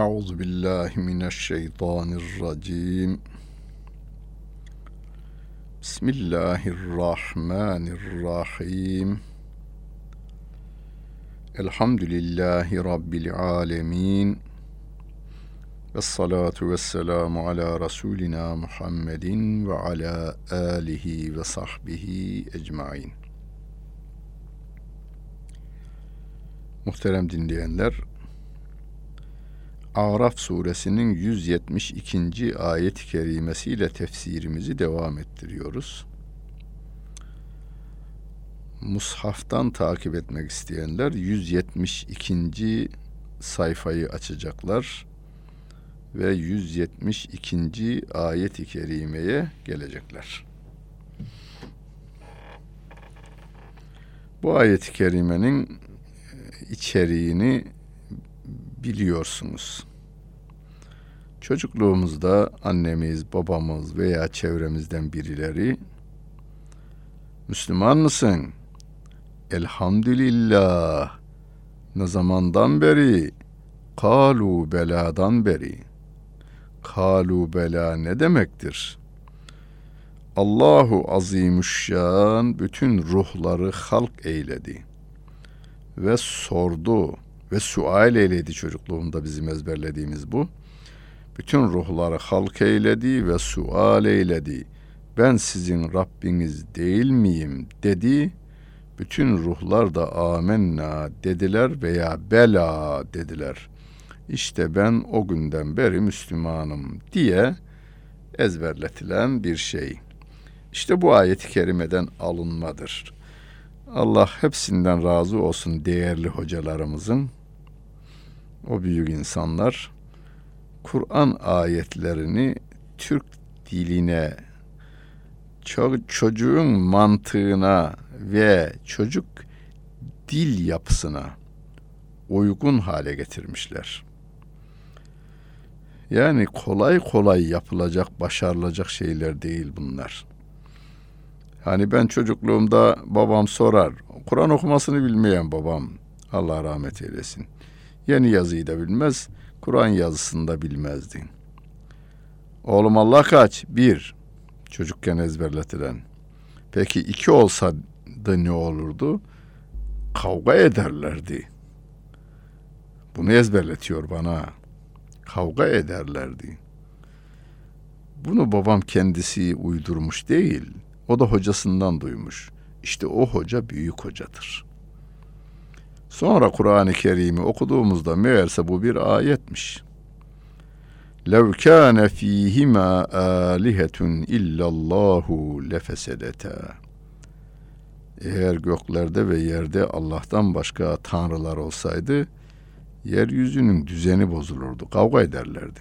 Euzu billahi mineşşeytanirracim. Bismillahirrahmanirrahim. Elhamdülillahi Rabbil alemin. Ve salatu ve selamu ala Resulina Muhammedin ve ala alihi ve sahbihi ecmain. Muhterem dinleyenler, Araf suresinin 172. ayet-i kerimesiyle tefsirimizi devam ettiriyoruz. Mushaftan takip etmek isteyenler 172. sayfayı açacaklar ve 172. ayet-i kerimeye gelecekler. Bu ayet-i kerimenin içeriğini biliyorsunuz. Çocukluğumuzda annemiz, babamız veya çevremizden birileri Müslüman mısın? Elhamdülillah. Ne zamandan beri? Kalu beladan beri. Kalu bela ne demektir? Allahu azimüşşan bütün ruhları halk eyledi ve sordu ve sual eyledi çocukluğumda bizim ezberlediğimiz bu. Bütün ruhları halk eyledi ve sual eyledi. Ben sizin Rabbiniz değil miyim dedi. Bütün ruhlar da amenna dediler veya bela dediler. İşte ben o günden beri Müslümanım diye ezberletilen bir şey. İşte bu ayet-i kerimeden alınmadır. Allah hepsinden razı olsun değerli hocalarımızın. O büyük insanlar Kur'an ayetlerini Türk diline çocuğun mantığına ve çocuk dil yapısına uygun hale getirmişler. Yani kolay kolay yapılacak, başarılacak şeyler değil bunlar. Hani ben çocukluğumda babam sorar. Kur'an okumasını bilmeyen babam. Allah rahmet eylesin. Yeni yazıyı da bilmez. Kur'an yazısını da bilmezdi. Oğlum Allah kaç? Bir. Çocukken ezberletilen. Peki iki olsa da ne olurdu? Kavga ederlerdi. Bunu ezberletiyor bana. Kavga ederlerdi. Bunu babam kendisi uydurmuş değil. O da hocasından duymuş. İşte o hoca büyük hocadır. Sonra Kur'an-ı Kerim'i okuduğumuzda meğerse bu bir ayetmiş. لَوْ كَانَ ف۪يهِمَا آلِهَةٌ اِلَّا اللّٰهُ لَفَسَدَتَا Eğer göklerde ve yerde Allah'tan başka tanrılar olsaydı, yeryüzünün düzeni bozulurdu, kavga ederlerdi.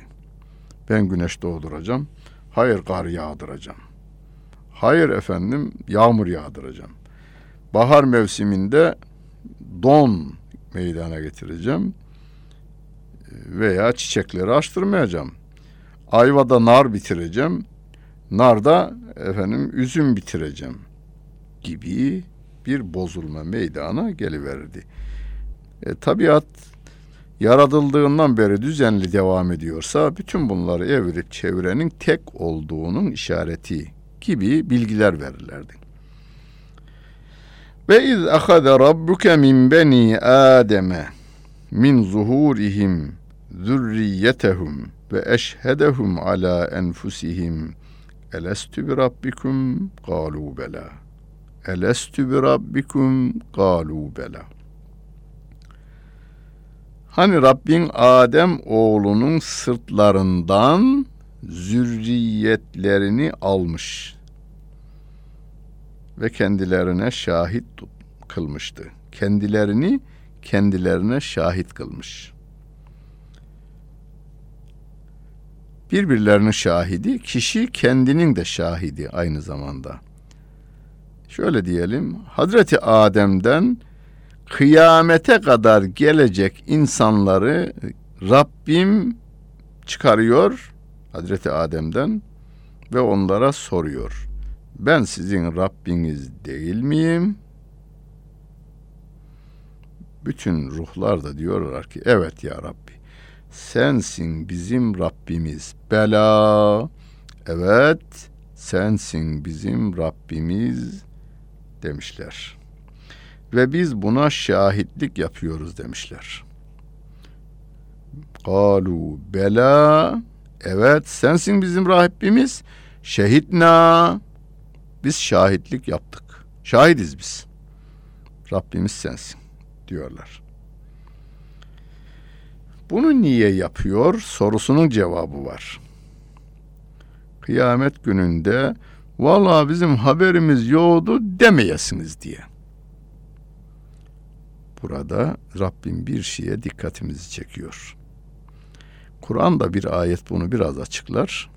Ben güneş doğduracağım, hayır kar yağdıracağım. Hayır efendim yağmur yağdıracağım. Bahar mevsiminde don meydana getireceğim veya çiçekleri açtırmayacağım. Ayvada nar bitireceğim. Narda efendim üzüm bitireceğim gibi bir bozulma meydana geliverdi. E, tabiat yaratıldığından beri düzenli devam ediyorsa bütün bunları evirip çevirenin tek olduğunun işareti gibi bilgiler verirlerdi. Ve iz ahade rabbuke min beni Adem'e min zuhurihim zürriyetehum ve eşhedehum ala enfusihim. Elestü bi rabbikum? Galu bela. Elestü bi rabbikum? Galu bela. Hani Rabbin Adem oğlunun sırtlarından zürriyetlerini almış ve kendilerine şahit kılmıştı. Kendilerini kendilerine şahit kılmış. Birbirlerinin şahidi, kişi kendinin de şahidi aynı zamanda. Şöyle diyelim, Hazreti Adem'den kıyamete kadar gelecek insanları Rabbim çıkarıyor Hazreti Adem'den ve onlara soruyor. Ben sizin Rabbiniz değil miyim? Bütün ruhlar da diyorlar ki evet ya Rabbi. sensin bizim Rabbimiz. Bela, evet sensin bizim Rabbimiz demişler. Ve biz buna şahitlik yapıyoruz demişler. Kalu bela, evet sensin bizim Rabbimiz. Şehitna, biz şahitlik yaptık. Şahidiz biz. Rabbimiz sensin diyorlar. Bunu niye yapıyor sorusunun cevabı var. Kıyamet gününde valla bizim haberimiz yoktu demeyesiniz diye. Burada Rabbim bir şeye dikkatimizi çekiyor. Kur'an'da bir ayet bunu biraz açıklar.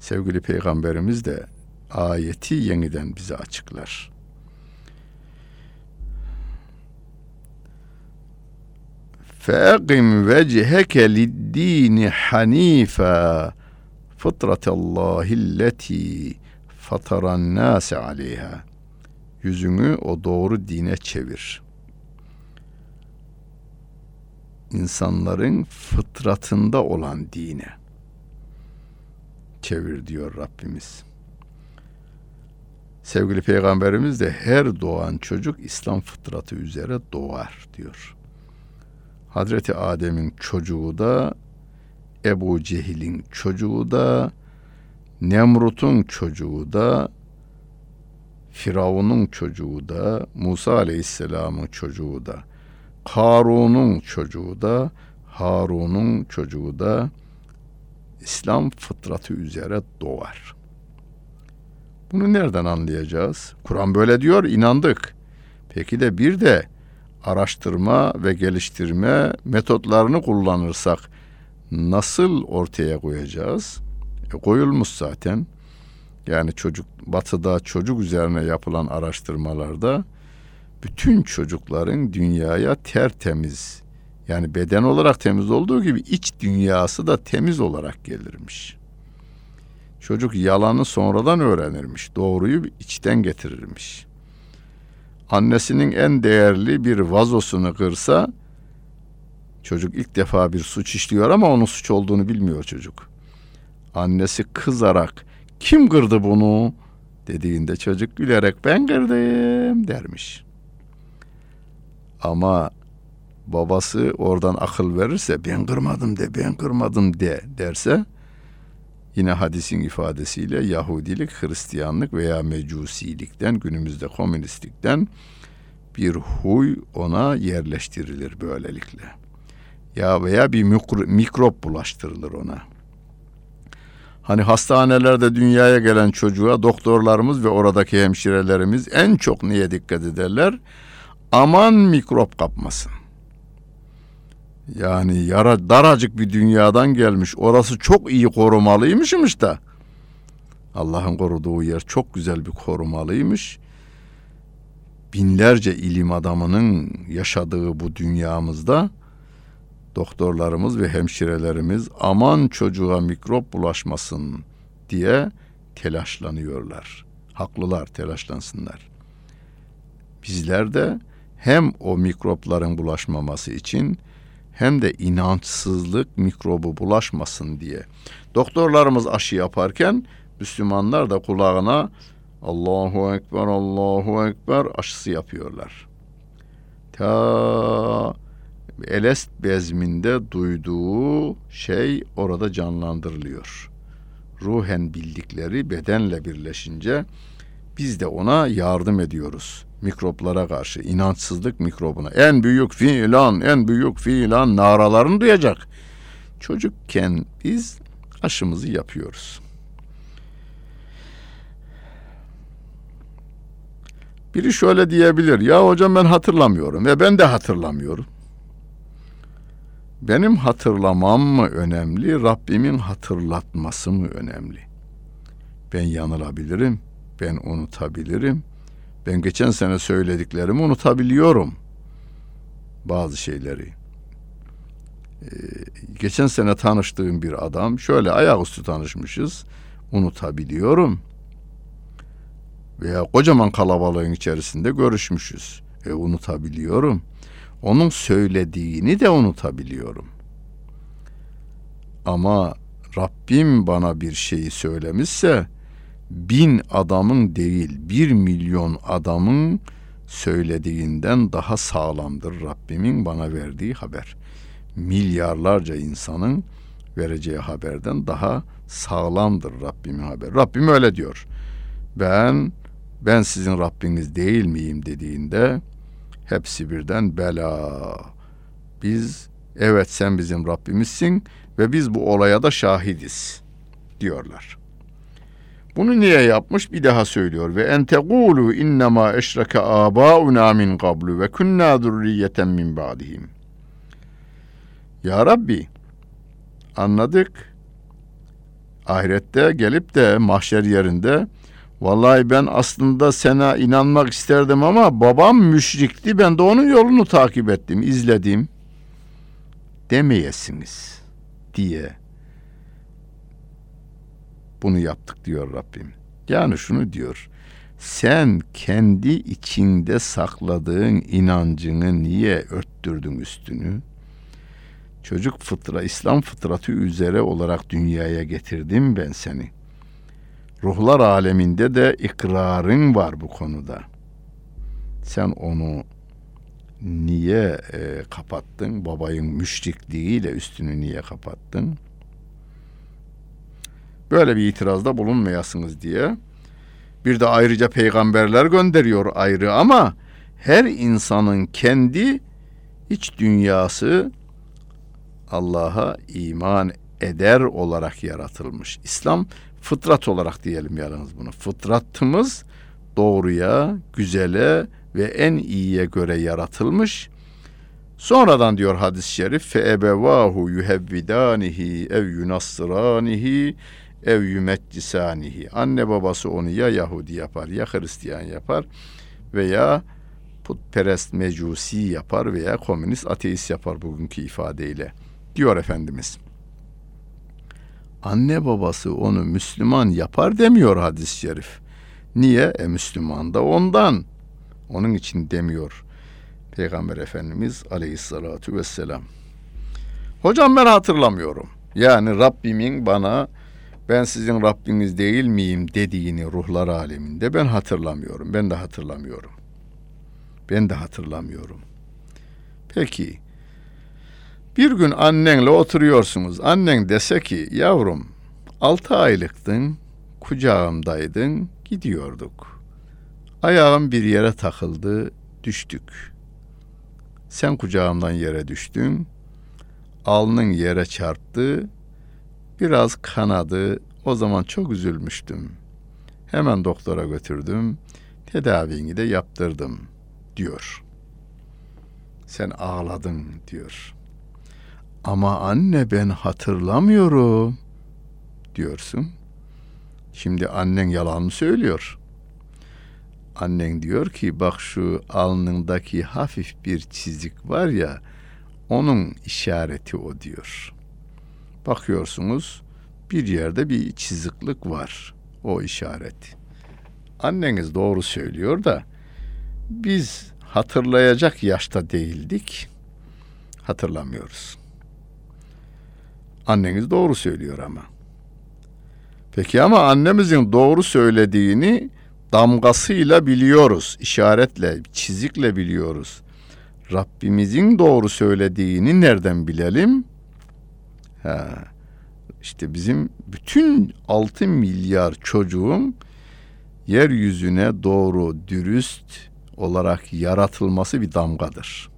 Sevgili Peygamberimiz de ayeti yeniden bize açıklar. فَاَقِمْ وَجْهَكَ لِلدِّينِ حَن۪يفًا فِطْرَةَ اللّٰهِ الَّتِي فَطَرَ النَّاسَ عَلَيْهَا Yüzünü o doğru dine çevir. İnsanların fıtratında olan dine çevir diyor Rabbimiz. Sevgili Peygamberimiz de her doğan çocuk İslam fıtratı üzere doğar diyor. Hazreti Adem'in çocuğu da Ebu Cehil'in çocuğu da Nemrut'un çocuğu da Firavun'un çocuğu da Musa Aleyhisselam'ın çocuğu da Karun'un çocuğu da Harun'un çocuğu da İslam fıtratı üzere doğar. Bunu nereden anlayacağız? Kur'an böyle diyor, inandık. Peki de bir de araştırma ve geliştirme metotlarını kullanırsak nasıl ortaya koyacağız? E, koyulmuş zaten. Yani çocuk batıda çocuk üzerine yapılan araştırmalarda bütün çocukların dünyaya tertemiz yani beden olarak temiz olduğu gibi iç dünyası da temiz olarak gelirmiş. Çocuk yalanı sonradan öğrenirmiş. Doğruyu içten getirirmiş. Annesinin en değerli bir vazosunu kırsa çocuk ilk defa bir suç işliyor ama onun suç olduğunu bilmiyor çocuk. Annesi kızarak kim kırdı bunu dediğinde çocuk gülerek ben kırdım dermiş. Ama babası oradan akıl verirse ben kırmadım de ben kırmadım de derse yine hadisin ifadesiyle Yahudilik, Hristiyanlık veya Mecusilikten günümüzde komünistlikten bir huy ona yerleştirilir böylelikle. Ya veya bir mikro, mikrop bulaştırılır ona. Hani hastanelerde dünyaya gelen çocuğa doktorlarımız ve oradaki hemşirelerimiz en çok niye dikkat ederler? Aman mikrop kapmasın. Yani yara, daracık bir dünyadan gelmiş. Orası çok iyi korumalıymışmış da. Allah'ın koruduğu yer çok güzel bir korumalıymış. Binlerce ilim adamının yaşadığı bu dünyamızda doktorlarımız ve hemşirelerimiz aman çocuğa mikrop bulaşmasın diye telaşlanıyorlar. Haklılar telaşlansınlar. Bizler de hem o mikropların bulaşmaması için hem de inançsızlık mikrobu bulaşmasın diye. Doktorlarımız aşı yaparken Müslümanlar da kulağına Allahu Ekber, Allahu Ekber aşısı yapıyorlar. Ta Elest bezminde duyduğu şey orada canlandırılıyor. Ruhen bildikleri bedenle birleşince biz de ona yardım ediyoruz mikroplara karşı inançsızlık mikrobuna en büyük fiilan en büyük fiilan naralarını duyacak. Çocukken biz aşımızı yapıyoruz. Biri şöyle diyebilir. Ya hocam ben hatırlamıyorum ve ben de hatırlamıyorum. Benim hatırlamam mı önemli, Rabbimin hatırlatması mı önemli? Ben yanılabilirim, ben unutabilirim. Ben geçen sene söylediklerimi unutabiliyorum. Bazı şeyleri. Ee, geçen sene tanıştığım bir adam, şöyle ayaküstü tanışmışız, unutabiliyorum. Veya kocaman kalabalığın içerisinde görüşmüşüz. E unutabiliyorum. Onun söylediğini de unutabiliyorum. Ama Rabbim bana bir şeyi söylemişse bin adamın değil bir milyon adamın söylediğinden daha sağlamdır Rabbimin bana verdiği haber. Milyarlarca insanın vereceği haberden daha sağlamdır Rabbimin haber. Rabbim öyle diyor. Ben ben sizin Rabbiniz değil miyim dediğinde hepsi birden bela. Biz evet sen bizim Rabbimizsin ve biz bu olaya da şahidiz diyorlar. Bunu niye yapmış? Bir daha söylüyor. Ve en tegulu innema eşreke abauna min qablu ve kunna zurriyeten min ba'dihim. Ya Rabbi anladık. Ahirette gelip de mahşer yerinde vallahi ben aslında sana inanmak isterdim ama babam müşrikti. Ben de onun yolunu takip ettim, izledim demeyesiniz diye bunu yaptık diyor Rabbim. Yani şunu diyor. Sen kendi içinde sakladığın inancını niye örttürdün üstünü? Çocuk fıtra, İslam fıtratı üzere olarak dünyaya getirdim ben seni. Ruhlar aleminde de ikrarın var bu konuda. Sen onu niye e, kapattın? Babayın müşrikliğiyle üstünü niye kapattın? Böyle bir itirazda bulunmayasınız diye. Bir de ayrıca peygamberler gönderiyor ayrı ama her insanın kendi iç dünyası Allah'a iman eder olarak yaratılmış. İslam fıtrat olarak diyelim yalnız bunu. Fıtratımız doğruya, güzele ve en iyiye göre yaratılmış. Sonradan diyor hadis-i şerif fe ebevahu yuhevvidanihi ev yunassıranihi ev yümetcisanihi. Anne babası onu ya Yahudi yapar ya Hristiyan yapar veya putperest mecusi yapar veya komünist ateist yapar bugünkü ifadeyle diyor Efendimiz. Anne babası onu Müslüman yapar demiyor hadis-i şerif. Niye? E Müslüman da ondan. Onun için demiyor Peygamber Efendimiz aleyhissalatu vesselam. Hocam ben hatırlamıyorum. Yani Rabbimin bana ben sizin Rabbiniz değil miyim dediğini ruhlar aleminde ben hatırlamıyorum. Ben de hatırlamıyorum. Ben de hatırlamıyorum. Peki bir gün annenle oturuyorsunuz. Annen dese ki yavrum altı aylıktın, kucağımdaydın, gidiyorduk. Ayağım bir yere takıldı, düştük. Sen kucağımdan yere düştün, alnın yere çarptı, biraz kanadı. O zaman çok üzülmüştüm. Hemen doktora götürdüm, tedavini de yaptırdım diyor. Sen ağladın diyor. Ama anne ben hatırlamıyorum diyorsun. Şimdi annen yalan söylüyor? Annen diyor ki bak şu alnındaki hafif bir çizik var ya onun işareti o diyor. Bakıyorsunuz bir yerde bir çiziklik var. O işaret. Anneniz doğru söylüyor da biz hatırlayacak yaşta değildik. Hatırlamıyoruz. Anneniz doğru söylüyor ama. Peki ama annemizin doğru söylediğini damgasıyla biliyoruz, işaretle, çizikle biliyoruz. Rabbimizin doğru söylediğini nereden bilelim? Ha, işte bizim bütün 6 milyar çocuğun yeryüzüne doğru, dürüst olarak yaratılması bir damgadır.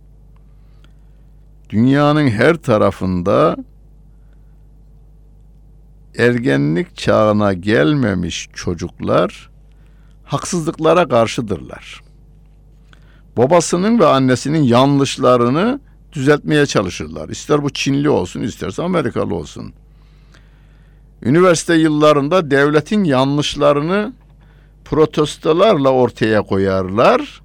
Dünyanın her tarafında ergenlik çağına gelmemiş çocuklar haksızlıklara karşıdırlar. Babasının ve annesinin yanlışlarını düzeltmeye çalışırlar. İster bu Çinli olsun, isterse Amerikalı olsun. Üniversite yıllarında devletin yanlışlarını protestolarla ortaya koyarlar.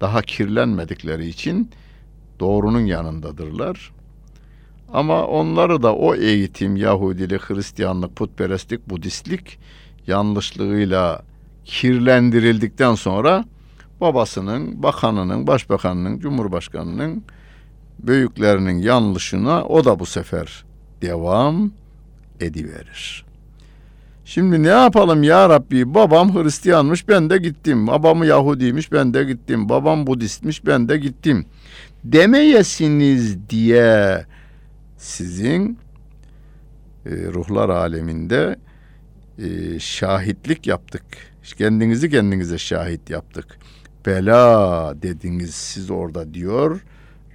Daha kirlenmedikleri için doğrunun yanındadırlar. Ama onları da o eğitim Yahudilik, Hristiyanlık, putperestlik, Budistlik yanlışlığıyla kirlendirildikten sonra babasının, bakanının, başbakanının, cumhurbaşkanının büyüklerinin yanlışına o da bu sefer devam ediverir. Şimdi ne yapalım ya Rabbi? Babam Hristiyanmış ben de gittim. Babam Yahudiymiş ben de gittim. Babam Budistmiş ben de gittim. Demeyesiniz diye sizin e, ruhlar aleminde e, şahitlik yaptık. Kendinizi kendinize şahit yaptık. Bela dediniz siz orada diyor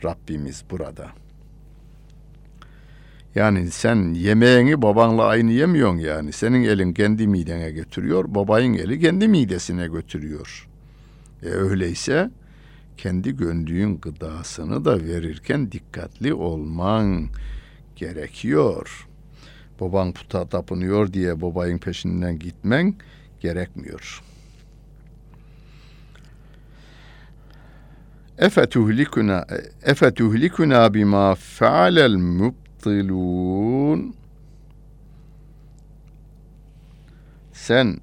Rabbimiz burada. Yani sen yemeğini babanla aynı yemiyorsun yani. Senin elin kendi midene götürüyor, babayın eli kendi midesine götürüyor. E öyleyse kendi göndüğün gıdasını da verirken dikkatli olman gerekiyor. Baban puta tapınıyor diye babayın peşinden gitmen gerekmiyor. Efetuhlikuna efetuhlikuna bima fa'alel mubtilun Sen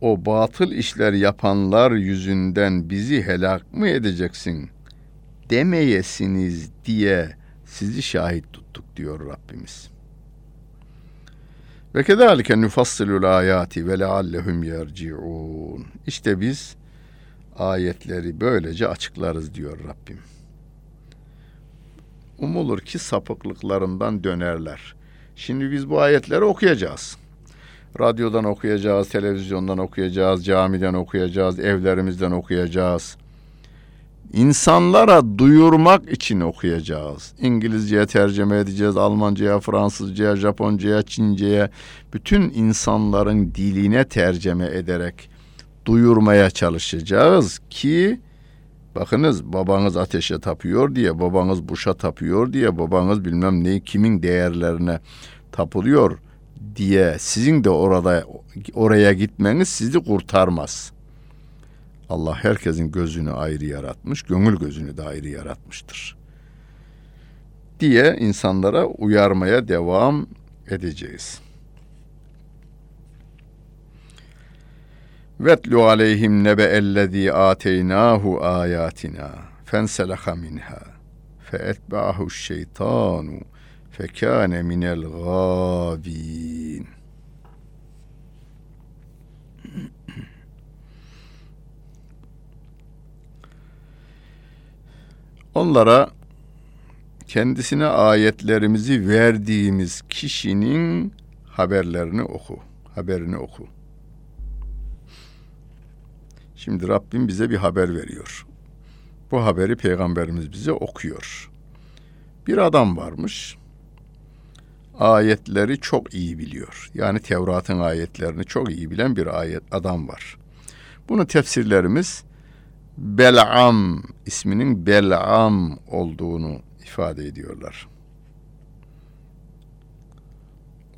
o batıl işler yapanlar yüzünden bizi helak mı edeceksin demeyesiniz diye sizi şahit tuttuk diyor Rabbimiz. Ve kedalike nufassilul ayati ve leallehum yerciun. İşte biz ayetleri böylece açıklarız diyor Rabbim. Umulur ki sapıklıklarından dönerler. Şimdi biz bu ayetleri okuyacağız. Radyodan okuyacağız, televizyondan okuyacağız, camiden okuyacağız, evlerimizden okuyacağız. İnsanlara duyurmak için okuyacağız. İngilizceye tercüme edeceğiz, Almancaya, Fransızcaya, Japoncaya, Çince'ye bütün insanların diline tercüme ederek duyurmaya çalışacağız ki bakınız babanız ateşe tapıyor diye, babanız buşa tapıyor diye, babanız bilmem ne kimin değerlerine tapılıyor diye sizin de orada oraya gitmeniz sizi kurtarmaz. Allah herkesin gözünü ayrı yaratmış, gönül gözünü de ayrı yaratmıştır. Diye insanlara uyarmaya devam edeceğiz. Vetlu aleyhim nebe ellezî âteynahu âyâtina fenselaha minha feetba'ahu şeytanu fekâne minel gâvîn. Onlara kendisine ayetlerimizi verdiğimiz kişinin haberlerini oku, haberini oku. Şimdi Rabbim bize bir haber veriyor. Bu haberi peygamberimiz bize okuyor. Bir adam varmış. Ayetleri çok iyi biliyor. Yani Tevrat'ın ayetlerini çok iyi bilen bir ayet adam var. Bunu tefsirlerimiz Bel'am isminin Bel'am olduğunu ifade ediyorlar.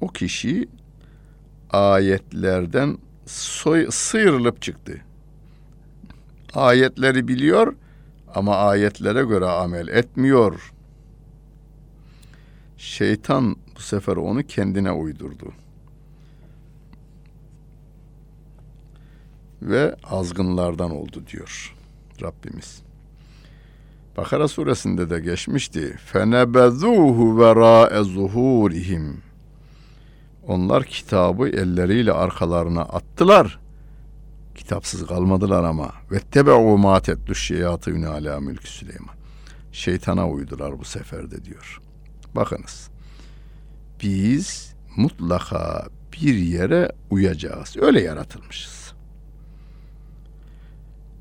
O kişi ayetlerden soy, sıyrılıp çıktı. Ayetleri biliyor ama ayetlere göre amel etmiyor. Şeytan bu sefer onu kendine uydurdu. Ve azgınlardan oldu diyor. Rabbimiz. Bakara suresinde de geçmişti. Fenebezuhu vera'e zuhurihim. Onlar kitabı elleriyle arkalarına attılar. Kitapsız kalmadılar ama. Ve tebe'u ma tetlu şeyatîne ala mülkü Süleyman. Şeytana uydular bu seferde diyor. Bakınız. Biz mutlaka bir yere uyacağız. Öyle yaratılmışız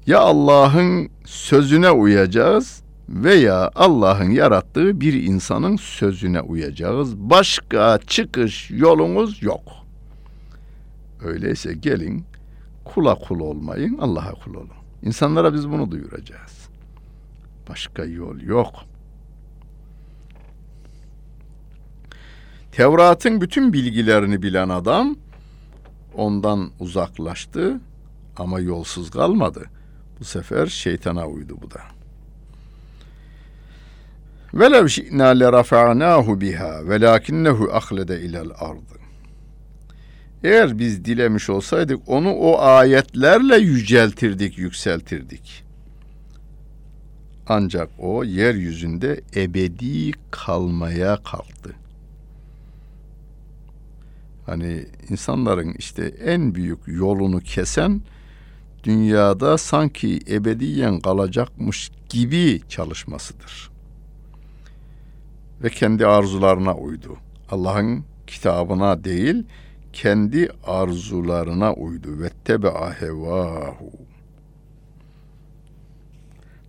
ya Allah'ın sözüne uyacağız veya Allah'ın yarattığı bir insanın sözüne uyacağız. Başka çıkış yolumuz yok. Öyleyse gelin kula kul olmayın, Allah'a kul olun. İnsanlara biz bunu duyuracağız. Başka yol yok. Tevrat'ın bütün bilgilerini bilen adam ondan uzaklaştı ama yolsuz kalmadı. Bu sefer şeytana uydu bu da. Velev şi'na le rafa'nahu biha velakinnehu ahlede ilel ardı. Eğer biz dilemiş olsaydık onu o ayetlerle yüceltirdik, yükseltirdik. Ancak o yeryüzünde ebedi kalmaya kalktı. Hani insanların işte en büyük yolunu kesen dünyada sanki ebediyen kalacakmış gibi çalışmasıdır. Ve kendi arzularına uydu. Allah'ın kitabına değil, kendi arzularına uydu. Ve tebe ahevahu.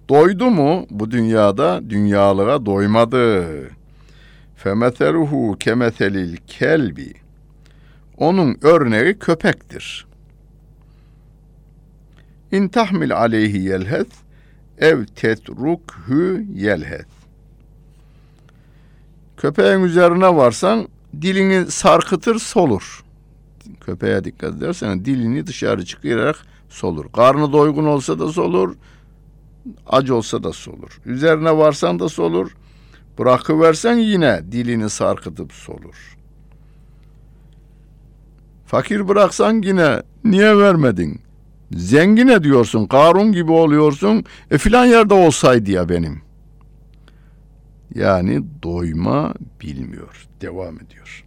Doydu mu bu dünyada? Dünyalığa doymadı. Femeteruhu kemetelil kelbi. Onun örneği köpektir. İn tahmil aleyhi yelhet ev tetrukhu yelhet. Köpeğin üzerine varsan dilini sarkıtır solur. Köpeğe dikkat edersen dilini dışarı çıkararak solur. Karnı doygun olsa da solur, acı olsa da solur. Üzerine varsan da solur, bırakıversen yine dilini sarkıtıp solur. Fakir bıraksan yine niye vermedin? Zengin ediyorsun, Karun gibi oluyorsun. E filan yerde olsaydı ya benim. Yani doyma bilmiyor. Devam ediyor.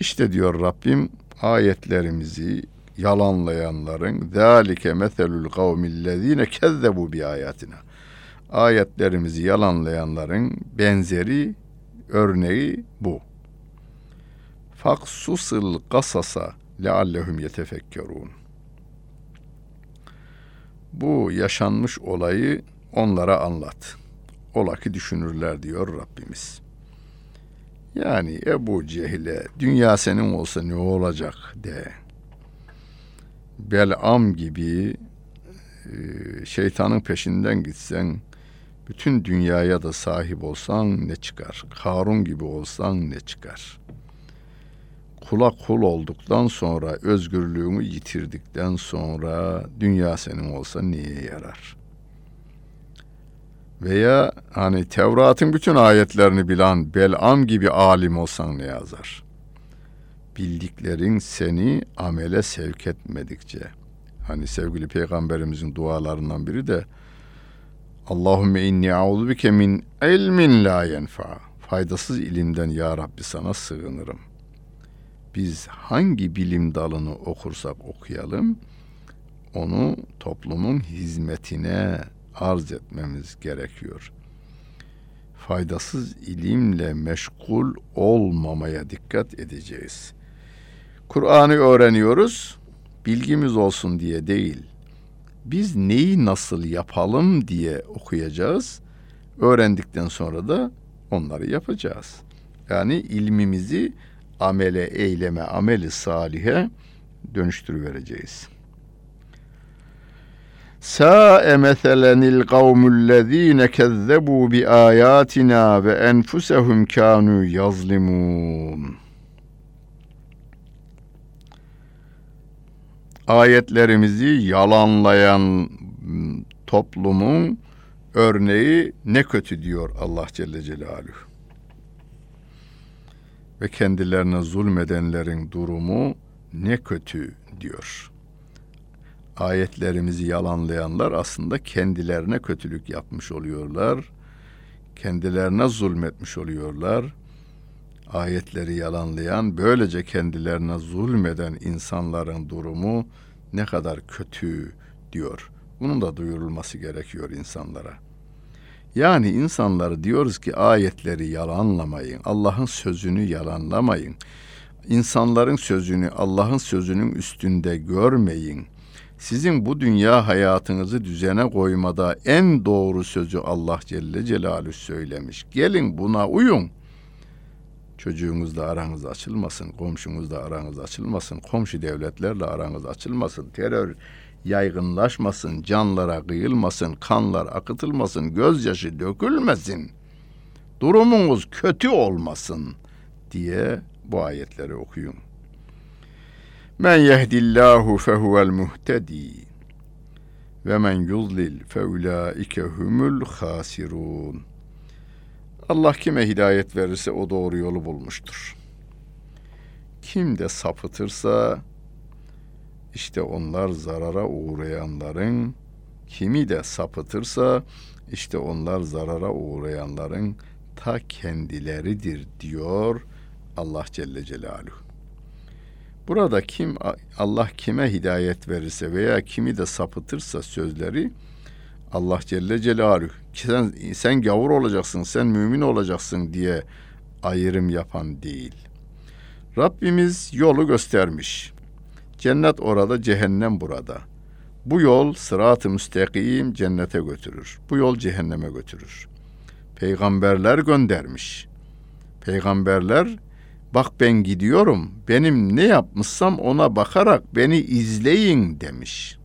İşte diyor Rabbim ayetlerimizi yalanlayanların zalike meselul kavmillezine kezzebu bi ayatina. Ayetlerimizi yalanlayanların benzeri örneği bu. Faksusıl kasasa leallehum yetefekkerun. Bu yaşanmış olayı onlara anlat. Ola ki düşünürler diyor Rabbimiz. Yani Ebu Cehil'e dünya senin olsa ne olacak de. Belam gibi şeytanın peşinden gitsen bütün dünyaya da sahip olsan ne çıkar? Harun gibi olsan ne çıkar? Kula kul olduktan sonra, özgürlüğümü yitirdikten sonra dünya senin olsa niye yarar? Veya hani Tevrat'ın bütün ayetlerini bilen Belam gibi alim olsan ne yazar? Bildiklerin seni amele sevk etmedikçe. Hani sevgili peygamberimizin dualarından biri de Allahümme inni a'udhu bike min ilmin la yenfa. Faydasız ilimden ya Rabbi sana sığınırım. Biz hangi bilim dalını okursak okuyalım, onu toplumun hizmetine arz etmemiz gerekiyor. Faydasız ilimle meşgul olmamaya dikkat edeceğiz. Kur'an'ı öğreniyoruz, bilgimiz olsun diye değil. Biz neyi nasıl yapalım diye okuyacağız. Öğrendikten sonra da onları yapacağız. Yani ilmimizi amele, eyleme, ameli salihe dönüştürüvereceğiz. Sa'e meselenil kavmullezine kezzebu bi ayatina ve enfusehum kanu yazlimun. Ayetlerimizi yalanlayan toplumun örneği ne kötü diyor Allah Celle Celaluhu. Ve kendilerine zulmedenlerin durumu ne kötü diyor ayetlerimizi yalanlayanlar aslında kendilerine kötülük yapmış oluyorlar. Kendilerine zulmetmiş oluyorlar. Ayetleri yalanlayan, böylece kendilerine zulmeden insanların durumu ne kadar kötü diyor. Bunun da duyurulması gerekiyor insanlara. Yani insanları diyoruz ki ayetleri yalanlamayın. Allah'ın sözünü yalanlamayın. İnsanların sözünü Allah'ın sözünün üstünde görmeyin.'' Sizin bu dünya hayatınızı düzene koymada en doğru sözü Allah Celle Celaluhu söylemiş. Gelin buna uyun. Çocuğunuzla aranız açılmasın, komşunuzla aranız açılmasın, komşu devletlerle aranız açılmasın, terör yaygınlaşmasın, canlara kıyılmasın, kanlar akıtılmasın, gözyaşı dökülmesin, durumunuz kötü olmasın diye bu ayetleri okuyun. Men yehdillahu fehuvel muhtedi ve men yuzlil feulaike humul hasirun. Allah kime hidayet verirse o doğru yolu bulmuştur. Kim de sapıtırsa işte onlar zarara uğrayanların Kimi de sapıtırsa işte onlar zarara uğrayanların ta kendileridir diyor Allah Celle Celaluhu. Burada kim Allah kime hidayet verirse veya kimi de sapıtırsa sözleri Allah Celle Celaluhu sen, sen gavur olacaksın, sen mümin olacaksın diye ayrım yapan değil. Rabbimiz yolu göstermiş. Cennet orada, cehennem burada. Bu yol sırat-ı müstakim cennete götürür. Bu yol cehenneme götürür. Peygamberler göndermiş. Peygamberler bak ben gidiyorum. Benim ne yapmışsam ona bakarak beni izleyin demiş.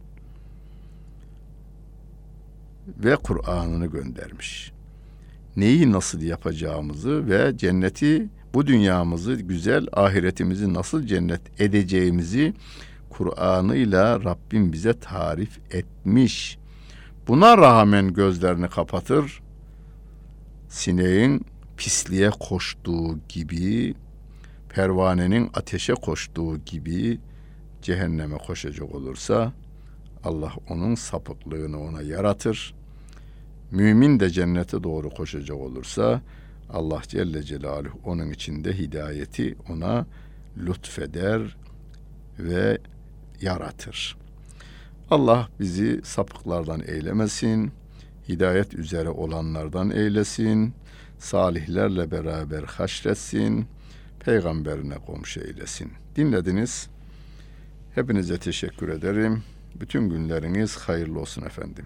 Ve Kur'an'ını göndermiş. Neyi nasıl yapacağımızı ve cenneti bu dünyamızı güzel, ahiretimizi nasıl cennet edeceğimizi Kur'an'ıyla Rabbim bize tarif etmiş. Buna rağmen gözlerini kapatır, sineğin pisliğe koştuğu gibi, pervanenin ateşe koştuğu gibi cehenneme koşacak olursa Allah onun sapıklığını ona yaratır. Mümin de cennete doğru koşacak olursa Allah Celle Celaluhu onun içinde hidayeti ona lütfeder ve yaratır. Allah bizi sapıklardan eylemesin, hidayet üzere olanlardan eylesin, salihlerle beraber haşretsin, peygamberine komşu eylesin. Dinlediniz. Hepinize teşekkür ederim. Bütün günleriniz hayırlı olsun efendim.